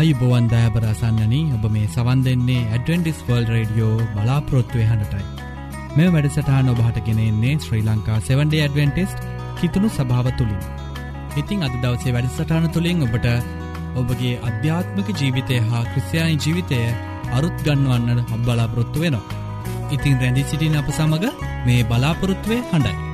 අයිබෝවන් දෑබරසන්නනී ඔබ මේ සවන් දෙන්නේ ඇඩවෙන්ටිස් වර්ල් රඩියෝ බලාපොරොත්තුවය හඬටයි මේ වැඩසටහන ඔබහට ගෙනෙන්නේ ශ්‍රී ලංකා 7ඩේ ඇඩවෙන්ටිස්් කිතුුණු සභාව තුළින් ඉතිං අද දවසේ වැඩසටහන තුළින් ඔබට ඔබගේ අධ්‍යාත්මක ජීවිතය හා ක්‍රස්යානි ජීවිතය අරුත් ගන්නවන්නට හබ බලාපොරොත්තු වෙනවා. ඉතිං රැඳි සිටින අප සමඟ මේ බලාපොරොත්තුවය හඬයි.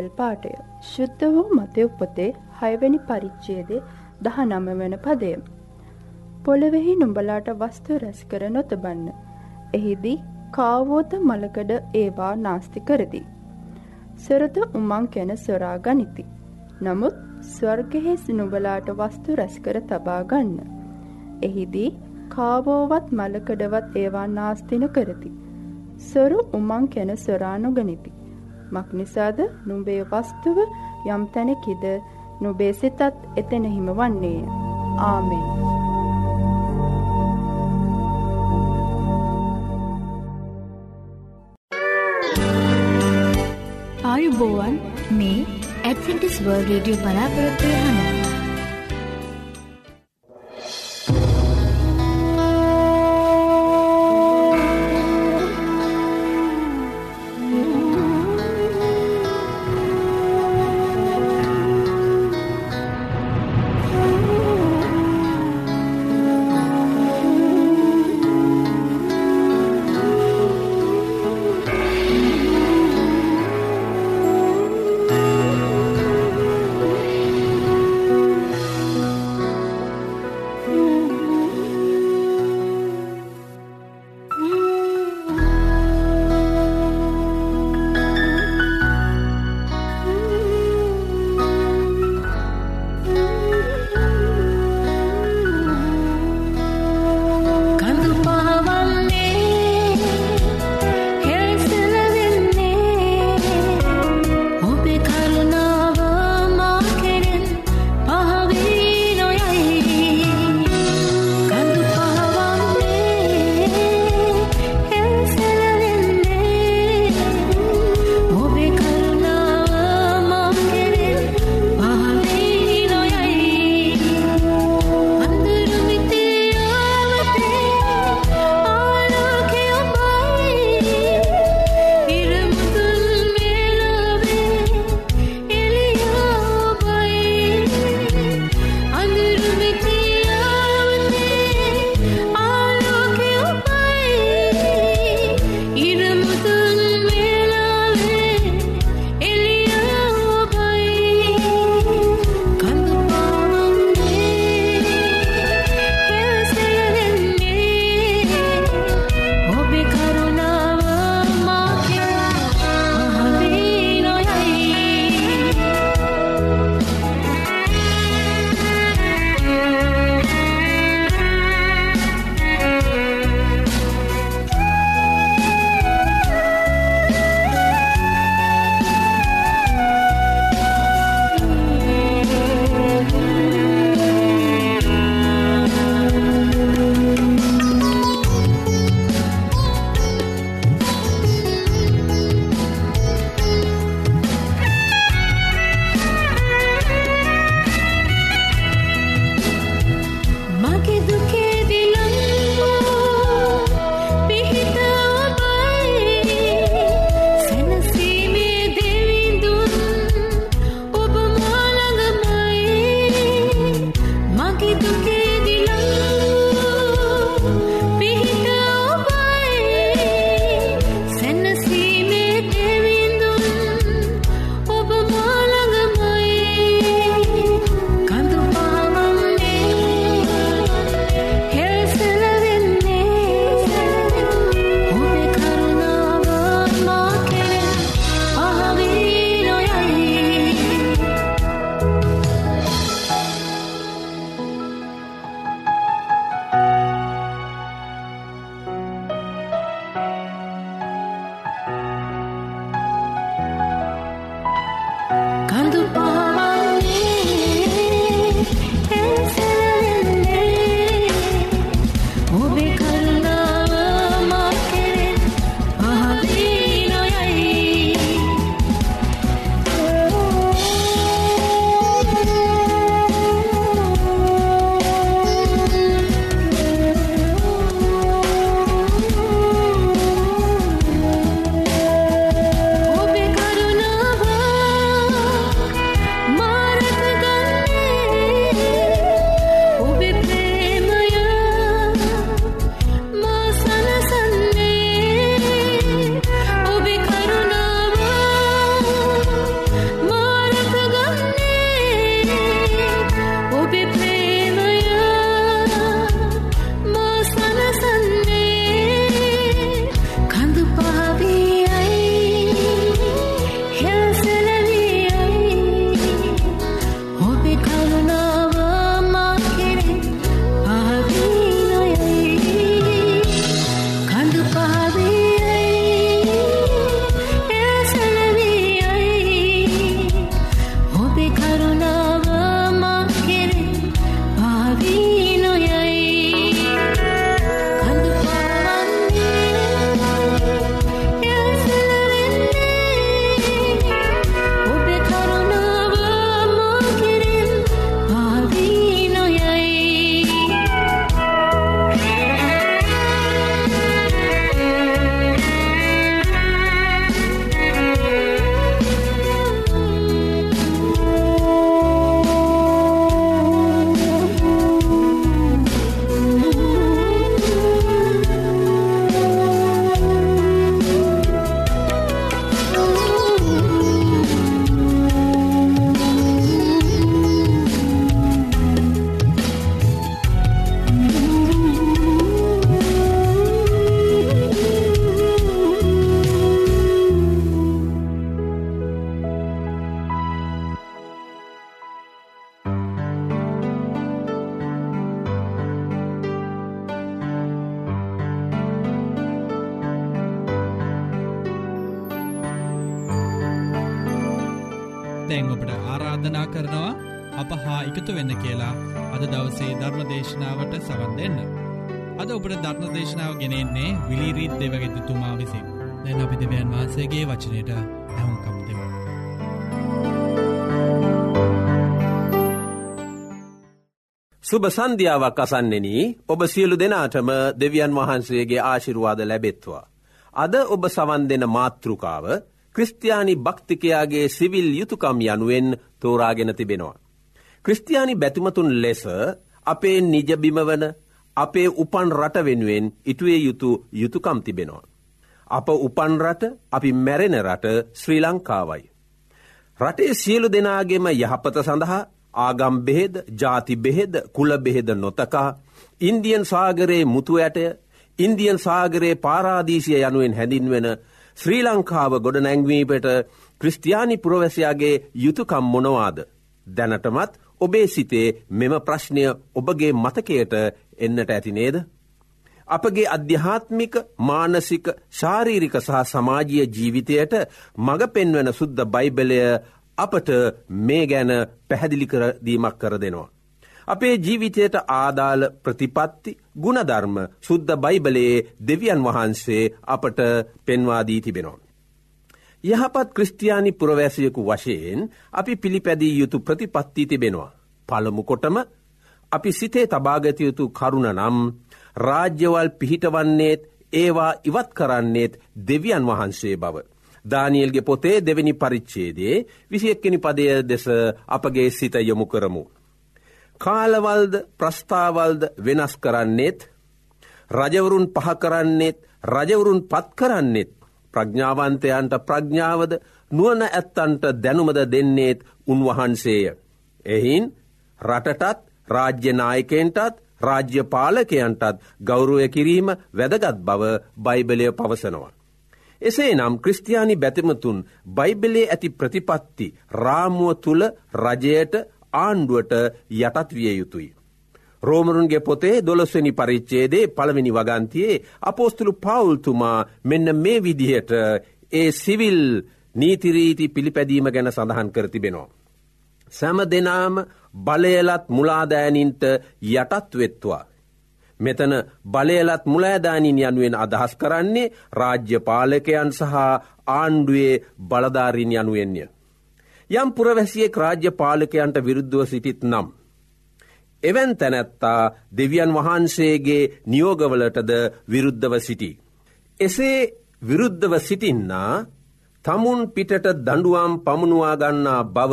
බයිබල් පාටය ශුද්ධ වූ මතය උපතේ හයවැනි පරිච්චේදේ දහ නම වන පදය. පොළවෙහි නුඹලාට වස්තු රැස් කර නොතබන්න. එහිදී කාවෝත මලකඩ ඒවා නාස්ති කරති. සොරත උමං කැන සොරා ගනිති. නමුත් ස්වර්ගහෙ නුඹලාට වස්තු රැස්කර තබා ගන්න. එහිදී කාවෝවත් මලකඩවත් ඒවා නාස්තින කරති. සොරු උමං කැන සොරා නොගනිති. මක්නිසාද නුඹේ වස්තුව යම් තැනෙකිද නුබේ සිතත් එතෙන හිම වන්නේය. ආමෙන්. ආයුබෝවන් මේ ඇඩ්වෙන්ටිස් වර්ල්ඩ් රේඩියෝ බලාපොරොත්තු වෙනවා. මං ඔබට ආරාධනා කරනවා අප හා එකතු වෙන්න කියලා අද දවසේ ධර්ම දේශනාවට සවන් දෙන්න. අද ඔබට ධර්ම දේශනාව ගෙනෙන්නේ විලිරීත් දෙවගෙතතුමා විසින්. දැන් අපි දෙවියන් වහන්සේගේ වචනයට ඇහුම්කම් දෙමු. සුබ සන්ධ්‍යාවක් අසන්නෙන ඔබ සියලු දෙනාටම දෙවියන් වහන්සේගේ ආශිරුවාද ලැබෙත්වා. අද ඔබ සවන් දෙන මාතෘකාව ක්‍රස්තියානි භක්තිකයාගේ සිවිල් යුතුකම් යනුවෙන් තෝරාගෙන තිබෙනවා. ක්‍රස්තියානි බැතිමතුන් ලෙස අපේ නිජබිමවන අපේ උපන් රට වෙනුවෙන් ඉටුවේ යුතු යුතුකම් තිබෙනවා. අප උපන් රට අපි මැරෙන රට ශ්‍රී ලංකාවයි. රටේ සියලු දෙනාගේම යහපත සඳහා ආගම් බෙහෙද ජාති බෙහෙද කුල බෙහෙද නොතකා ඉන්දියන් සාගරයේ මුතු ඇටය ඉන්දියන් සාගරයේ පාරාදීශය යනුවෙන් හැඳින්වෙන ශ්‍රී ලංකාව ගොඩ නැංවීපට ක්‍රස්තියානි පුරවැසයාගේ යුතුකම් මොනවාද. දැනටමත් ඔබේ සිතේ මෙම ප්‍රශ්නය ඔබගේ මතකයට එන්නට ඇති නේද. අපගේ අධ්‍යාත්මික මානසික ශාරීරික සහ සමාජීය ජීවිතයට මඟ පෙන්වන සුද්ද බයිබලය අපට මේ ගැන පැහැදිලිකරදීමක් කර දෙනවා. අපේ ජීවිතයට ආදාළ ප්‍රතිපත්ති ගුණධර්ම සුද්ද බයිබලයේ දෙවියන් වහන්සේ අපට පෙන්වාදී තිබෙනවා. යහපත් ක්‍රස්තියානි පුරවැසියකු වශයෙන් අපි පිළිපැදී යුතු ප්‍රතිපත්ති තිබෙනවා. පළමු කොටම අපි සිතේ තබාගතයුතු කරුණ නම් රාජ්‍යවල් පිහිටවන්නේත් ඒවා ඉවත් කරන්නේත් දෙවියන් වහන්සේ බව. දානියල්ගේ පොතේ දෙවැනි පරිච්චේදේ විසියක්කෙනි පදය දෙස අපගේ සිත යොමු කරමු. කාලවල්ද ප්‍රස්ථාවල්ද වෙනස් කරන්නේත් රජවරුන් පහ කරන්නේත් රජවරුන් පත් කරන්නෙත් ප්‍රඥාවන්තයන්ට ප්‍රඥාවද නුවන ඇත්තන්ට දැනුමද දෙන්නේත් උන්වහන්සේය. එහින් රටටත් රාජ්‍යනායකෙන්ටත් රාජ්‍ය පාලකයන්ටත් ගෞරුවය කිරීම වැදගත් බව බයිබලය පවසනවා. එසේ නම් ක්‍රස්තියානි බැතිමතුන් බයිබලේ ඇති ප්‍රතිපත්ති රාමුව තුළ රජයට ආණ්ඩුවට යටත් විය යුතුයි. රෝමරුන්ගේ පොතේ දොළොස්වනි පරිච්චේදේ පළවෙනි වගන්තියේ අපෝස්තුළු පවුල්තුමා මෙන්න මේ විදිහට ඒ සිවිල් නීතිරීති පිළිපැදීම ගැන සඳහන් කරතිබෙනවා. සැම දෙනාම බලයලත් මුලාදෑනින්ට යටත් වෙත්වා. මෙතන බලයලත් මුලෑදානින් යනුවෙන් අදහස් කරන්නේ රාජ්‍ය පාලකයන් සහ ආණ්ඩුවේ බලධාරින් යනුවෙන්ය. යම් පුරවැසියෙක් රාජ්‍ය පාලකයන්ට විරුද්ධව සිටිත් නම්. එවැන් තැනැත්තා දෙවියන් වහන්සේගේ නියෝගවලටද විරුද්ධව සිටි. එසේ විරුද්ධව සිටින්නා තමුන් පිටට දඩුවම් පමුණවා ගන්නා බව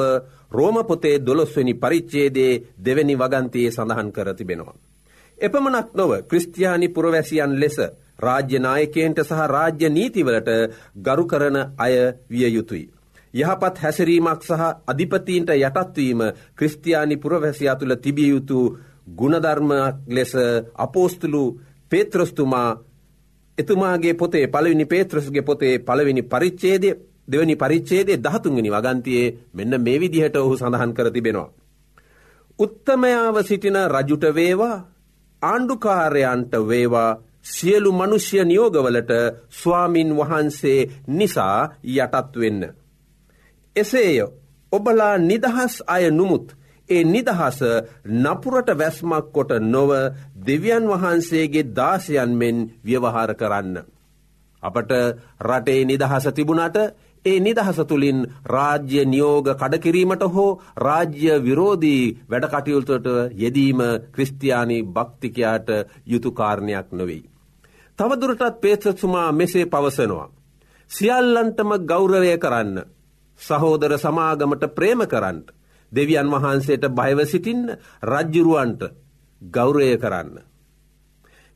රෝමපොතේ දොළොස්වනි පරිච්චේදේ දෙවැනි වගන්තයේ සඳහන් කරතිබෙනවා. එපමනක් නොව ක්‍රස්තියානි පුරවැසියන් ලෙස රාජ්‍යනායකයන්ට සහ රාජ්‍ය නීතිවලට ගරු කරන අය විය යුතුයි. යහපත් හැසිරීමක් සහ අධිපතීන්ට යටත්වීම ක්‍රස්තියානි පුරවැසියා තුළ තිබිය යුතු ගුණධර්මයක් ලෙස අපෝස්තුළු පේත්‍රස්තුමා එතුමාගේ පොතේ පළවිනි පේත්‍රස්ගේ පොතේ පළවෙනි පරිච්චේදය දෙවනි පරිච්චේදේ දහතුන්ගනි වගන්තියේ මෙන්න මේ විදිහට ඔහු සඳහන් කර තිබෙනවා. උත්තමයාව සිටින රජුට වේවා ආණ්ඩුකාරයන්ට වේවා සියලු මනුෂ්‍ය නියෝගවලට ස්වාමින් වහන්සේ නිසා යටත් වෙන්න. එසේය ඔබලා නිදහස් අය නුමුත් ඒ නිදහස නපුරට වැස්මක් කොට නොව දෙවියන් වහන්සේගේ දාසයන් මෙන් ව්‍යවහාර කරන්න. අපට රටේ නිදහස තිබුණට ඒ නිදහස තුළින් රාජ්‍ය නියෝග කඩකිරීමට හෝ රාජ්‍ය විරෝධී වැඩකටයුල්තට යෙදීම ක්‍රස්තියානි භක්තිකයාට යුතුකාරණයක් නොවෙයි. තවදුරටත් පේත්‍රතුමා මෙසේ පවසනවා. සියල්ලන්ටම ගෞරවය කරන්න. සහෝදර සමාගමට ප්‍රේම කරන්නට. දෙවියන් වහන්සේට බයව සිටින්න රජ්ජුරුවන්ට ගෞරය කරන්න.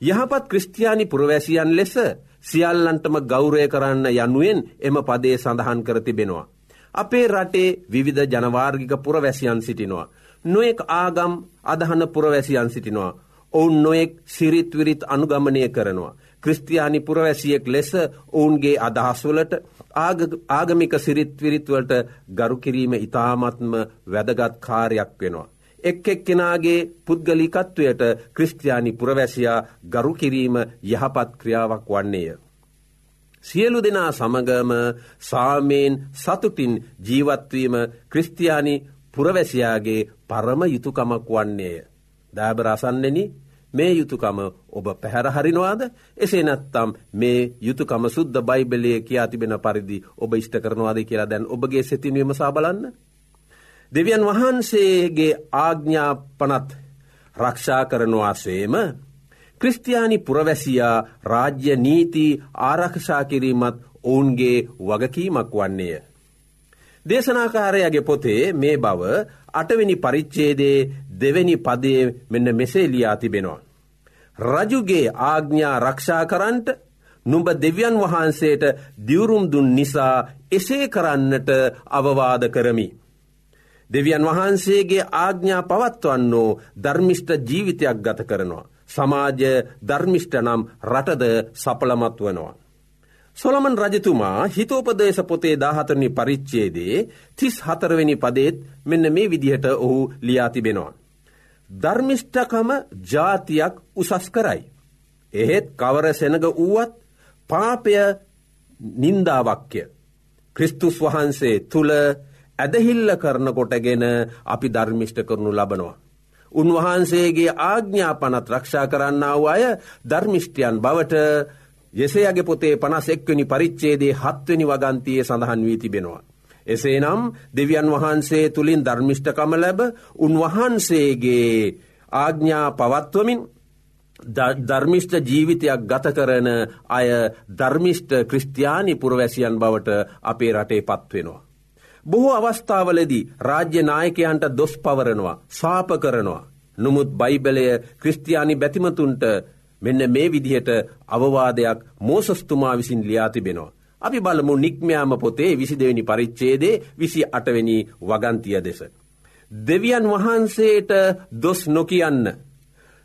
යහපත් ක්‍රස්තියානි පුරවැසියන් ලෙස සියල්ලන්ටම ගෞරය කරන්න යනුවෙන් එම පදේ සඳහන් කර තිබෙනවා. අපේ රටේ විවිධ ජනවාර්ගික පුරවැසියන් සිටිනවා. නොෙක් ආගම් අදහන පුරවැසියන් සිටිනවා. ඔවුන් නොෙක් සිරිත්විරිත් අනුගමනය කරනවා. ක්‍රස්තියානි පුරවැසියෙක් ලෙස ඔවුන්ගේ අදහස්වලට ආගමික සිරිත්විරිත්වලට ගරු කිරීම ඉතාමත්ම වැදගත් කාරයක් වෙනවා. එක් එක් කෙනාගේ පුද්ගලිකත්වයට ක්‍රස්තියානි පුරවැසියා ගරු කිරීම යහපත් ක්‍රියාවක් වන්නේය. සියලු දෙනා සමගම සාමයෙන් සතුටින් ජීවත්වීම ක්‍රස්තියානි පුරවැසියාගේ පරම යුතුකමක් වන්නේය. දෑබ රසන්නෙන මේ යුතුකම ඔබ පැහැරහරිනවාද එසේ නැත්තම් මේ යුතුකම සුද්ද බයිබලය කියා තිබෙන පරිදි ඔබ ඉෂ්ට කරනවාද කියලා දැන් ඔබගේ සිතින්වීම සාබලන්න. දෙවියන් වහන්සේගේ ආග්ඥාපනත් රක්ෂා කරනවා සේම ක්‍රස්තියානි පුරවැසියා රාජ්‍ය නීති ආරක්ෂා කිරීමත් ඔවුන්ගේ වගකීමක් වන්නේය. දේශනාකාරයගේ පොතේ මේ බව අටවෙනි පරිච්චේදේ දෙවැනි පදේ මෙන්න මෙසේ ලියා තිබෙනවා. රජුගේ ආග්ඥා රක්ෂා කරන්ට නුඹ දෙවියන් වහන්සේට දිවුරුම් දුන් නිසා එසේ කරන්නට අවවාද කරමි. දෙවියන් වහන්සේගේ ආග්ඥා පවත්වන්නෝ ධර්මිෂ්ට ජීවිතයක් ගත කරනවා. සමාජ ධර්මිෂ්ට නම් රටද සපලමත් වනවා. සොළමන් රජතුමා හිතෝපදේශ පොතේ දාහතරණි පරිච්චේදේ තිස් හතරවෙනි පදේත් මෙන්න මේ විදිහට ඔහු ලියාතිබෙනවා. ධර්මිෂ්ඨකම ජාතියක් උසස් කරයි. එහෙත් කවර සෙනග වුවත් පාපය නින්දාවක්්‍ය. ක්‍රිස්තුස් වහන්සේ තුළ ඇදහිල්ල කරන කොටගෙන අපි ධර්මිෂ්ට කරනු ලබනවා. උන්වහන්සේගේ ආග්ඥාපනත් රක්ෂා කරන්න වූ අය ධර්මිෂ්ටයන් බවට යෙසේයගේ පොතේ පනස් එක්වනි පරිච්චේදේ හත්වනි වගන්තියේ සඳහන් වී තිබෙනවා. එසේනම් දෙවියන් වහන්සේ තුළින් ධර්මිෂ්ඨකම ලැබ උන්වහන්සේගේ ආග්ඥා පවත්වමින් ධර්මිෂ්ට ජීවිතයක් ගත කරන අය ධර්මිෂ්ට ක්‍රස්තියානි පුරවැසියන් බවට අපේ රටේ පත්වෙනවා. බොහෝ අවස්ථාවලදී රාජ්‍ය නායකයන්ට දොස් පවරනවා සාප කරනවා. නොමුත් බයිබලය ක්‍රස්තියානි බැතිමතුන්ට මෙන්න මේ විදිහට අවවාදයක් මෝසස්තුමා විසින් ලියාතිබෙනවා. අපි බලමු නික්මයාම පොතේ විසි දෙවැනි පරිච්චේදේ විසි අටවැනි වගන්තිය දෙස. දෙවියන් වහන්සේට දොස් නොකියන්න.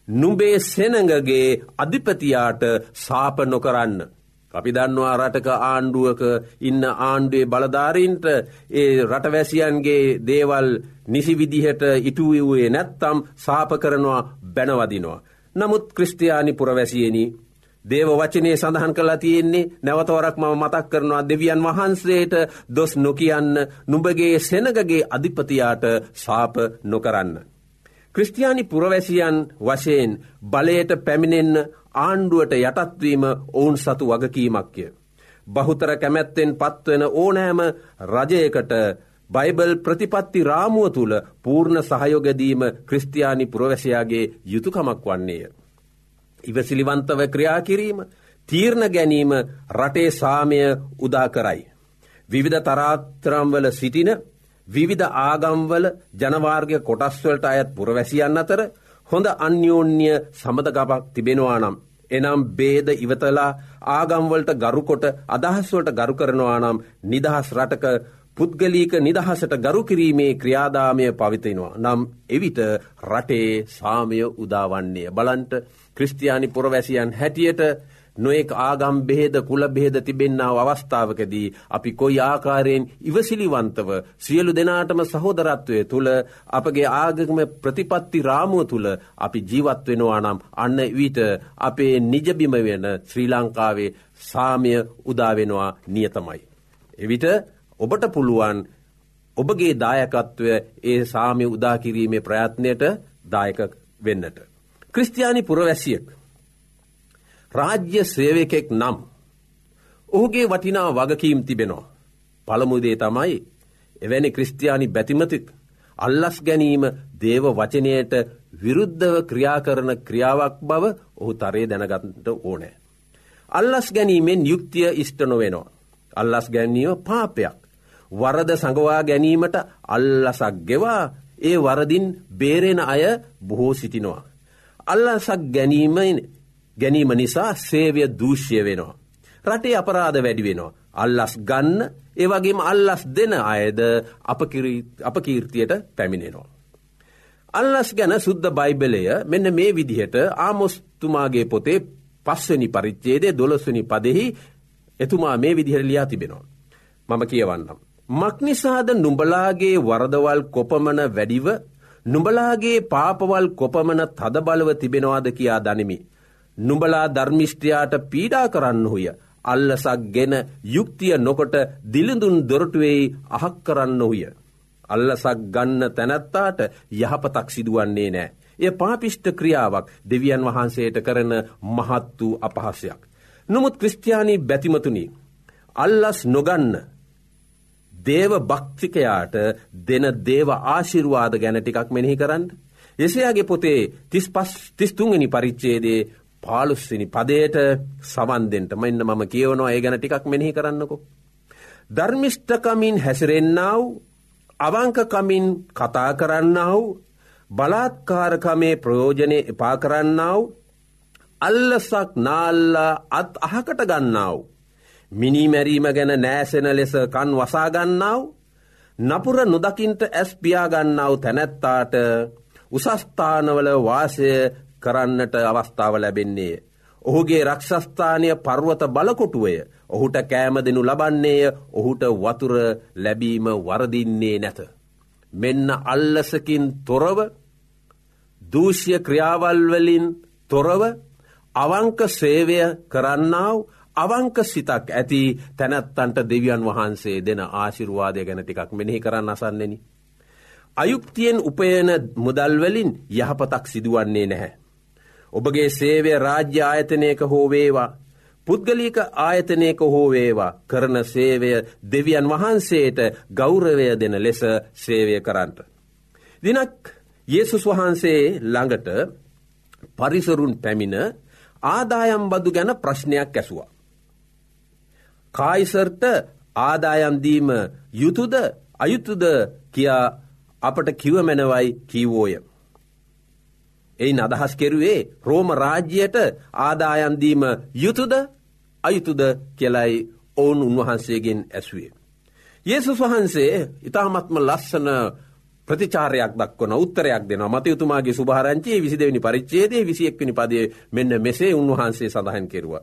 නුබේ සෙනඟගේ අධිපතියාට සාප නොකරන්න. අපි දන්නවා රටක ආණ්ඩුවක ඉන්න ආණ්ඩුවේ බලධාරීන්ට ඒ රටවැසියන්ගේ දේවල් නිසි විදිහට ඉටුවවුවේ නැත්තම් සාප කරනවා බැනවදිනවා. නමුත් ක්‍රස්ටයානි පුරවැසියනි දේව වචනය සඳහන් කලා තියෙන්නේ නැවතවරක් මම මතක් කරනවා දෙවියන් වහන්සේට දොස් නොකියන්න නුඹගේ සෙනගගේ අධිපතියාට සාප නොකරන්න. ක්‍රස්ටයානි පුරවැසියන් වශයෙන් බලයට පැමිණෙන්න ආණ්ඩුවට යටත්වීම ඔවුන් සතු වගකීමක්ය. බහුතර කැමැත්තෙන් පත්වන ඕනෑම රජයකට බයිබල් ප්‍රතිපත්ති රාමුව තුළ පූර්ණ සහයෝගදීම ක්‍රස්තියානි පුරවැසයාගේ යුතුකමක් වන්නේය. ඉවසිලිවන්තව ක්‍රියා කිරීම තීරණ ගැනීම රටේ සාමය උදා කරයි. විවිධ තරාත්තරම්වල සිටින විවිධ ආගම්වල ජනවාර්ගය කොටස්වලට අයත් පුරවැසියන් අතර හොඳ අන්‍යෝන්‍ය සමඳගපක් තිබෙනවා නම්. එනම් බේද ඉවතලා ආගම්වලට ගරුකොට අදහස්වලට ගරු කරනවා නම් නිදහස් රටක පුද්ගලීක නිදහසට ගරු කිරීමේ ක්‍රියාදාමය පවිතෙනවා. නම් එවිට රටේ සාමය උදාවන්නේ. බලන්ට ක්‍රස්තියානි පුරවැසියන් හැටියට නොෙක් ආගම් බෙහෙද කුල බෙහෙද තිබෙන්නාව අවස්ථාවකදී අපි කොයි ආකාරයෙන් ඉවසිලිවන්තව සියලු දෙනාටම සහෝදරත්වය තුළ අපගේ ආගම ප්‍රතිපත්ති රාමුව තුළ අපි ජීවත් වෙනවා නම් අන්න විට අපේ නිජබිම වෙන ශ්‍රී ලංකාවේ සාමය උදාවෙනවා නියතමයි. එවිට ඔබට පුළුවන් ඔබගේ දායකත්වය ඒ සාමය උදාකිරීමේ ප්‍රයත්නයට දායක වෙන්නට. ක්‍රස්තියානි පුරවැසියෙක්. රාජ්‍ය සේවකෙක් නම්. ඔහුගේ වටිනා වගකීම් තිබෙනවා. පළමුදේ තමයි එවැනි ක්‍රස්තියානි බැතිමතික් අල්ලස් ගැනීම දේව වචනයට විරුද්ධව ක්‍රියා කරන ක්‍රියාවක් බව ඔහු තරේ දැනගන්නට ඕනෑ. අල්ලස් ගැනීමෙන් යුක්තිය ඉෂ්ට නොවෙනවා. අල්ලස් ගැනීම පාපයක්. වරද සඟවා ගැනීමට අල්ලසක් ගෙවා ඒ වරදින් බේරෙන අය බොහෝ සිටිනවා. අල්ලසක් ගැනීම ගැනීම නිසා සේවය දූෂ්‍ය වෙනවා. රටේ අපරාධ වැඩි වෙනවා. අල්ලස් ගන්න ඒවගේම අල්ලස් දෙන අයද අපකීර්තියට පැමිණෙනවා. අල්ලස් ගැන සුද්ද බයිබලය මෙන්න මේ විදිහට ආමොස්තුමාගේ පොතේ පස්වනි පරිච්චේදේ දොළොස්වනි පදෙහි එතුමා මේ විදිහර ලියා තිබෙනවා. මම කියවන්නම්. මක්නිසාද නුඹලාගේ වරදවල් කොපමන වැඩිව නුඹලාගේ පාපවල් කොපමන තදබලව තිබෙනවාද කියා දනිමි. නුඹලා ධර්මිෂ්ටයාට පීඩා කරන්නහුය අල්ලසක් ගෙන යුක්තිය නොකොට දිලිඳුන් දොරටුවෙයි අහක් කරන්න ඔහුය. අල්ලසක් ගන්න තැනැත්තාට යහපතක් සිදුවන්නේ නෑ. එය පාපිෂ්ට ක්‍රියාවක් දෙවියන් වහන්සේට කරන මහත් වූ අපහසයක්. නොමුත් ක්‍රස්ටයානී බැතිමතුනි. අල්ලස් නොගන්න. දේව භක්තිකයාට දෙන දේව ආශිර්වාද ගැන ටිකක් මෙනෙහි කරන්න. එසයාගේ පොතේ තිස් පස් තිස්තුන්ගනි පරිච්චේදේ පාලුස්සිනි පදයට සවන්දෙන්ට මෙන්න මම කියවනවා ඒ ගැන ටිකක් මෙනෙහි කරන්නකෝ. ධර්මිෂ්ඨකමින් හැසිරෙන්න්නාව අවංකකමින් කතා කරන්නාව බලාත්කාරකමේ ප්‍රයෝජනය එපා කරන්නාව අල්ලසක් නාල්ලා අත් අහකට ගන්නාව. මිනිමැරීම ගැන නෑසෙන ලෙස කන් වසාගන්නාව නපුර නොදකින්ට ඇස් පියාගන්නාව තැනැත්තාට උසස්ථානවල වාසය කරන්නට අවස්ථාව ලැබෙන්නේ. ඔහුගේ රක්ෂස්ථානය පර්වත බලකොටුවය ඔහුට කෑම දෙනු ලබන්නේය ඔහුට වතුර ලැබීම වරදින්නේ නැත. මෙන්න අල්ලසකින් තොරව දූෂ්‍ය ක්‍රියාවල්වලින් තොරව අවංක සේවය කරන්නාව අවංක සිතක් ඇති තැනැත්තන්ට දෙවියන් වහන්සේ දෙන ආශිරවාදය ගැන ටිකක් මෙනෙහි කරන්න අසන්නෙන. අයුක්තියෙන් උපයන මුදල්වලින් යහපතක් සිදුවන්නේ නැහැ. ඔබගේ සේවය රාජ්‍ය ආයතනයක හෝවේවා පුද්ගලික ආයතනයක හෝවේවා කරන සේවය දෙවියන් වහන්සේට ගෞරවය දෙන ලෙස සේවය කරන්නට. දිනක් Yesසුස් වහන්සේ ළඟට පරිසරුන් පැමිණ ආදායම් බදු ගැන ප්‍රශ්නයක් ඇසුවා. කායිසර්ට ආදායම්දීම යුතුද අයුතුද කියා අපට කිවමැනවයි කීවෝය. එයින් අදහස් කෙරුවේ රෝම රාජ්‍යයට ආදායන්දීම යුතුද අයුතුද කෙලයි ඔවුන් උන්වහන්සේගෙන් ඇසුවේ. ඒසුස් වහන්සේ ඉතාමත්ම ලස්සන ප්‍රතිචාරයක් දක්වන උත්තරයක් දෙන මතයුතුමාගේ සුභාරංචයේ විසි දෙවනි පරිච්චේදේ විසියෙක්වනි පදේ මෙන්න මෙසේ උන්වහන්සේ සඳහන් කෙරුව.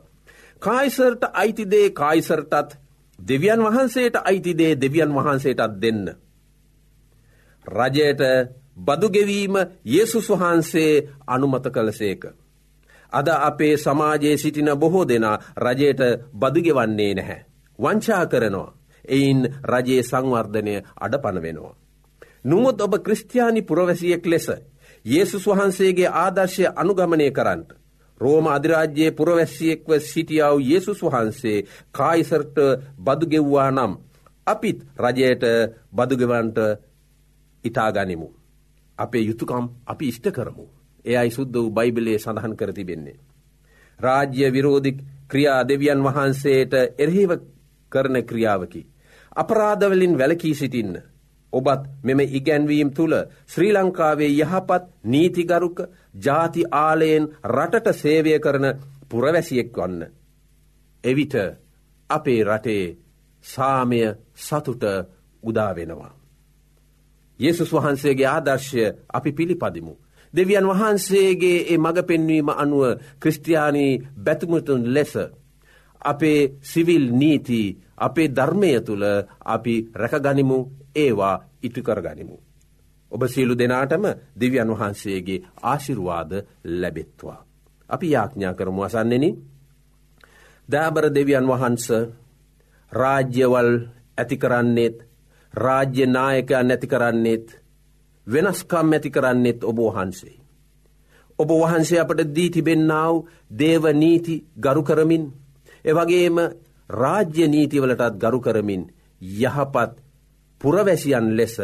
කායිසර්ට අයිතිදේ කායිසර්ටත් දෙවියන් වහන්සේට අයිතිදේ දෙවියන් වහන්සේටත් දෙන්න. රජයට බදුගෙවීම යේසුස් වහන්සේ අනුමත කළසේක. අද අපේ සමාජයේ සිටින බොහෝ දෙනා රජයට බදුගෙවන්නේ නැහැ. වංචා කරනවා. එයින් රජයේ සංවර්ධනය අඩ පනවෙනවා. නුමුත් ඔබ ක්‍රස්ටයානි පුරවැසියෙක් ලෙස. යේසුස් වහන්සේගේ ආදර්ශය අනුගමනය කරන්නට. රෝම අධිරාජ්‍යයේ පුරවැස්සියෙක්ව සිටියාව යේසුස් වහන්සේ කායිසර්ට බදුගෙව්වා නම්. අපිත් රජයට බදුගෙවන්ට ඉතාගනිමු. අපේ යුතුකම් අපි ඉෂ්ට කරමු. එයයි සුද්ද වූ බයිබලේ සඳහන් කර තිබෙන්නේ. රාජ්‍ය විරෝධික් ක්‍රියා දෙවියන් වහන්සේට එරහිව කරන ක්‍රියාවකි. අපරාධවලින් වැලකී සිටින්න. ඔබත් මෙම ඉගැන්වීම් තුළ ශ්‍රී ලංකාවේ යහපත් නීතිගරුක ජාති ආලයෙන් රටට සේවය කරන පුරවැසියෙක් වන්න. එවිට අපේ රටේ සාමය සතුට උදාවෙනවා. යේසුස් වහන්සේගේ ආදර්ශය අපි පිළිපදිමු. දෙවියන් වහන්සේගේ ඒ මඟ පෙන්වීම අනුව ක්‍රස්ටයානී බැතුමතුන් ලෙස. අපේ සිවිල් නීති අපේ ධර්මය තුළ අපි රැකගනිමු ඒවා ඉටුකරගනිමු. ඔබ සියලු දෙනාටම දෙවියන් වහන්සේගේ ආශිරුවාද ලැබෙත්වා. අපි යාඥා කරමු අසන්නෙන. දෑබර දෙවියන් වහන්ස රාජ්‍යවල් ඇති කරන්නේත් රාජ්‍ය නායකයන් නැති කරන්නේත් වෙනස්කම් ඇති කරන්නෙත් ඔබ වහන්සේ. ඔබ වහන්සේ අපට දී තිබෙන්නාව දේව නීති ගරු කරමින් එවගේම රාජ්‍ය නීතිවලටත් ගරු කරමින් යහපත් පුරවැසියන් ලෙස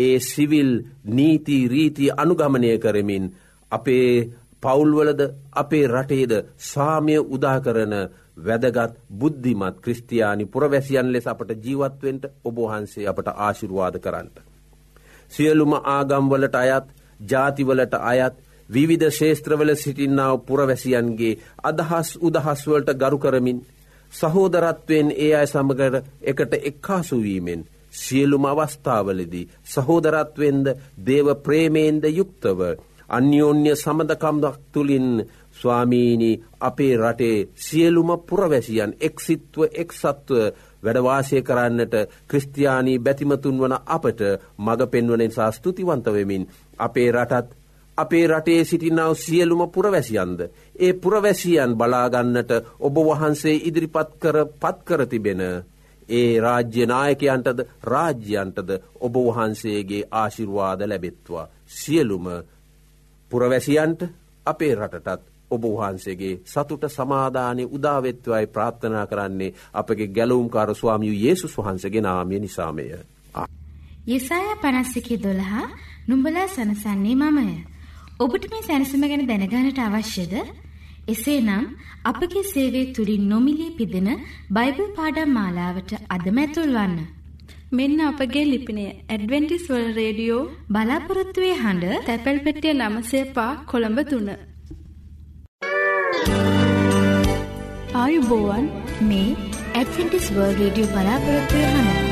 ඒ සිවිල් නීති රීති අනුගමනය කරමින් අපේ පවුල්වලද අපේ රටේද සාමය උදාකරන වැදගත් බුද්ධිමත් ක්‍රස්තියානි පුරවැසියන් ලෙස අපට ජීවත්වෙන්ට ඔබහන්සේ අපට ආශිරවාද කරන්නට. සියලුම ආගම්වලට අයත් ජාතිවලට අයත් විවිධ ශේත්‍රවල සිටින්නාව පුරවැසියන්ගේ අදහස් උදහස්වලට ගරු කරමින් සහෝදරත්වයෙන් ඒ අය සමගට එකට එක්කාසුවීමෙන් සියලුම අවස්ථාවලදී සහෝදරත්වෙන්ද දේව ප්‍රේමේන්ද යුක්තව අන්‍යෝන්‍ය සමඳකම්දක් තුළින් ස්වාමීණී අපේ රටේ සියලුම පුරවැසියන් එක්සිත්ව එක්සත්ව වැඩවාසය කරන්නට ක්‍රස්තියානී බැතිමතුන් වන අපට මඟ පෙන්වනෙන් සා ස්තුතිවන්තවෙමින් අපේ රටත් අපේ රටේ සිටිනාව සියලුම පුරවැසියන්ද. ඒ පුරවැසියන් බලාගන්නට ඔබ වහන්සේ ඉදිරිපත් කර පත්කර තිබෙන. ඒ රාජ්‍ය නායකයන්ටද රාජ්‍යයන්ටද ඔබ වහන්සේගේ ආශිර්වාද ලැබෙත්වා. සියලුම පුරවැසියන්ට අපේ රටටත් ඔබ වහන්සේගේ සතුට සමාධානය උදාවෙත්වයි ප්‍රාර්ථනා කරන්නේ අපගේ ගැලවුම්කාර ස්වාමියු යේසුස් වහන්සගේ නාමය නිසාමය. යෙසාය පනස්සිකි දොළහා නුඹලා සනසන්නේ මමය. ඔබට මේ සැනසම ගැන දැනගානට අවශ්‍යද? එසේනම් අපගේ සේවය තුළින් නොමිලේ පිදෙන බයිබල් පාඩම් මාලාවට අදම ඇතුල් වන්න. මෙන්න අපගේ ලිපිනය ඇඩවෙන්ටිස් වල් රේඩියෝ බලාපොරොත්තුවේ හඬ තැපැල් පෙටිය නමසේ පා කොළඹ තුන. ආයුබෝවන් මේ ඇඩවෙන්ටිස් වර්ල් රේඩියෝ බලාපොරොත්තුවේ හඬ.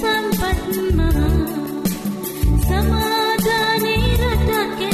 सम्पद्मः समाजानि रटके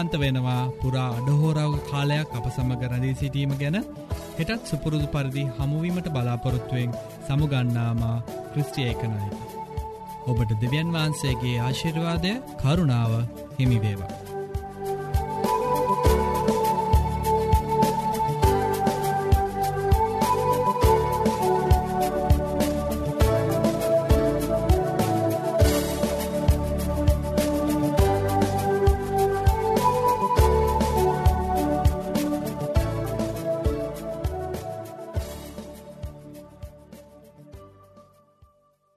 ඔබට ස්තුතිවන්ත වෙනවා පුරා අඩහෝරාව කාලයක් අප සමග රැඳී සිටීම ගැන හෙටත් සුපුරුදු පරිදි හමුවීමට බලාපොරොත්තුවෙන් සමුගන්නාමා ක්‍රස්ටියේකනයික. ඔබට දෙවියන් වහන්සේගේ ආශිර්වාදය කරුණාව හිමිවේවා.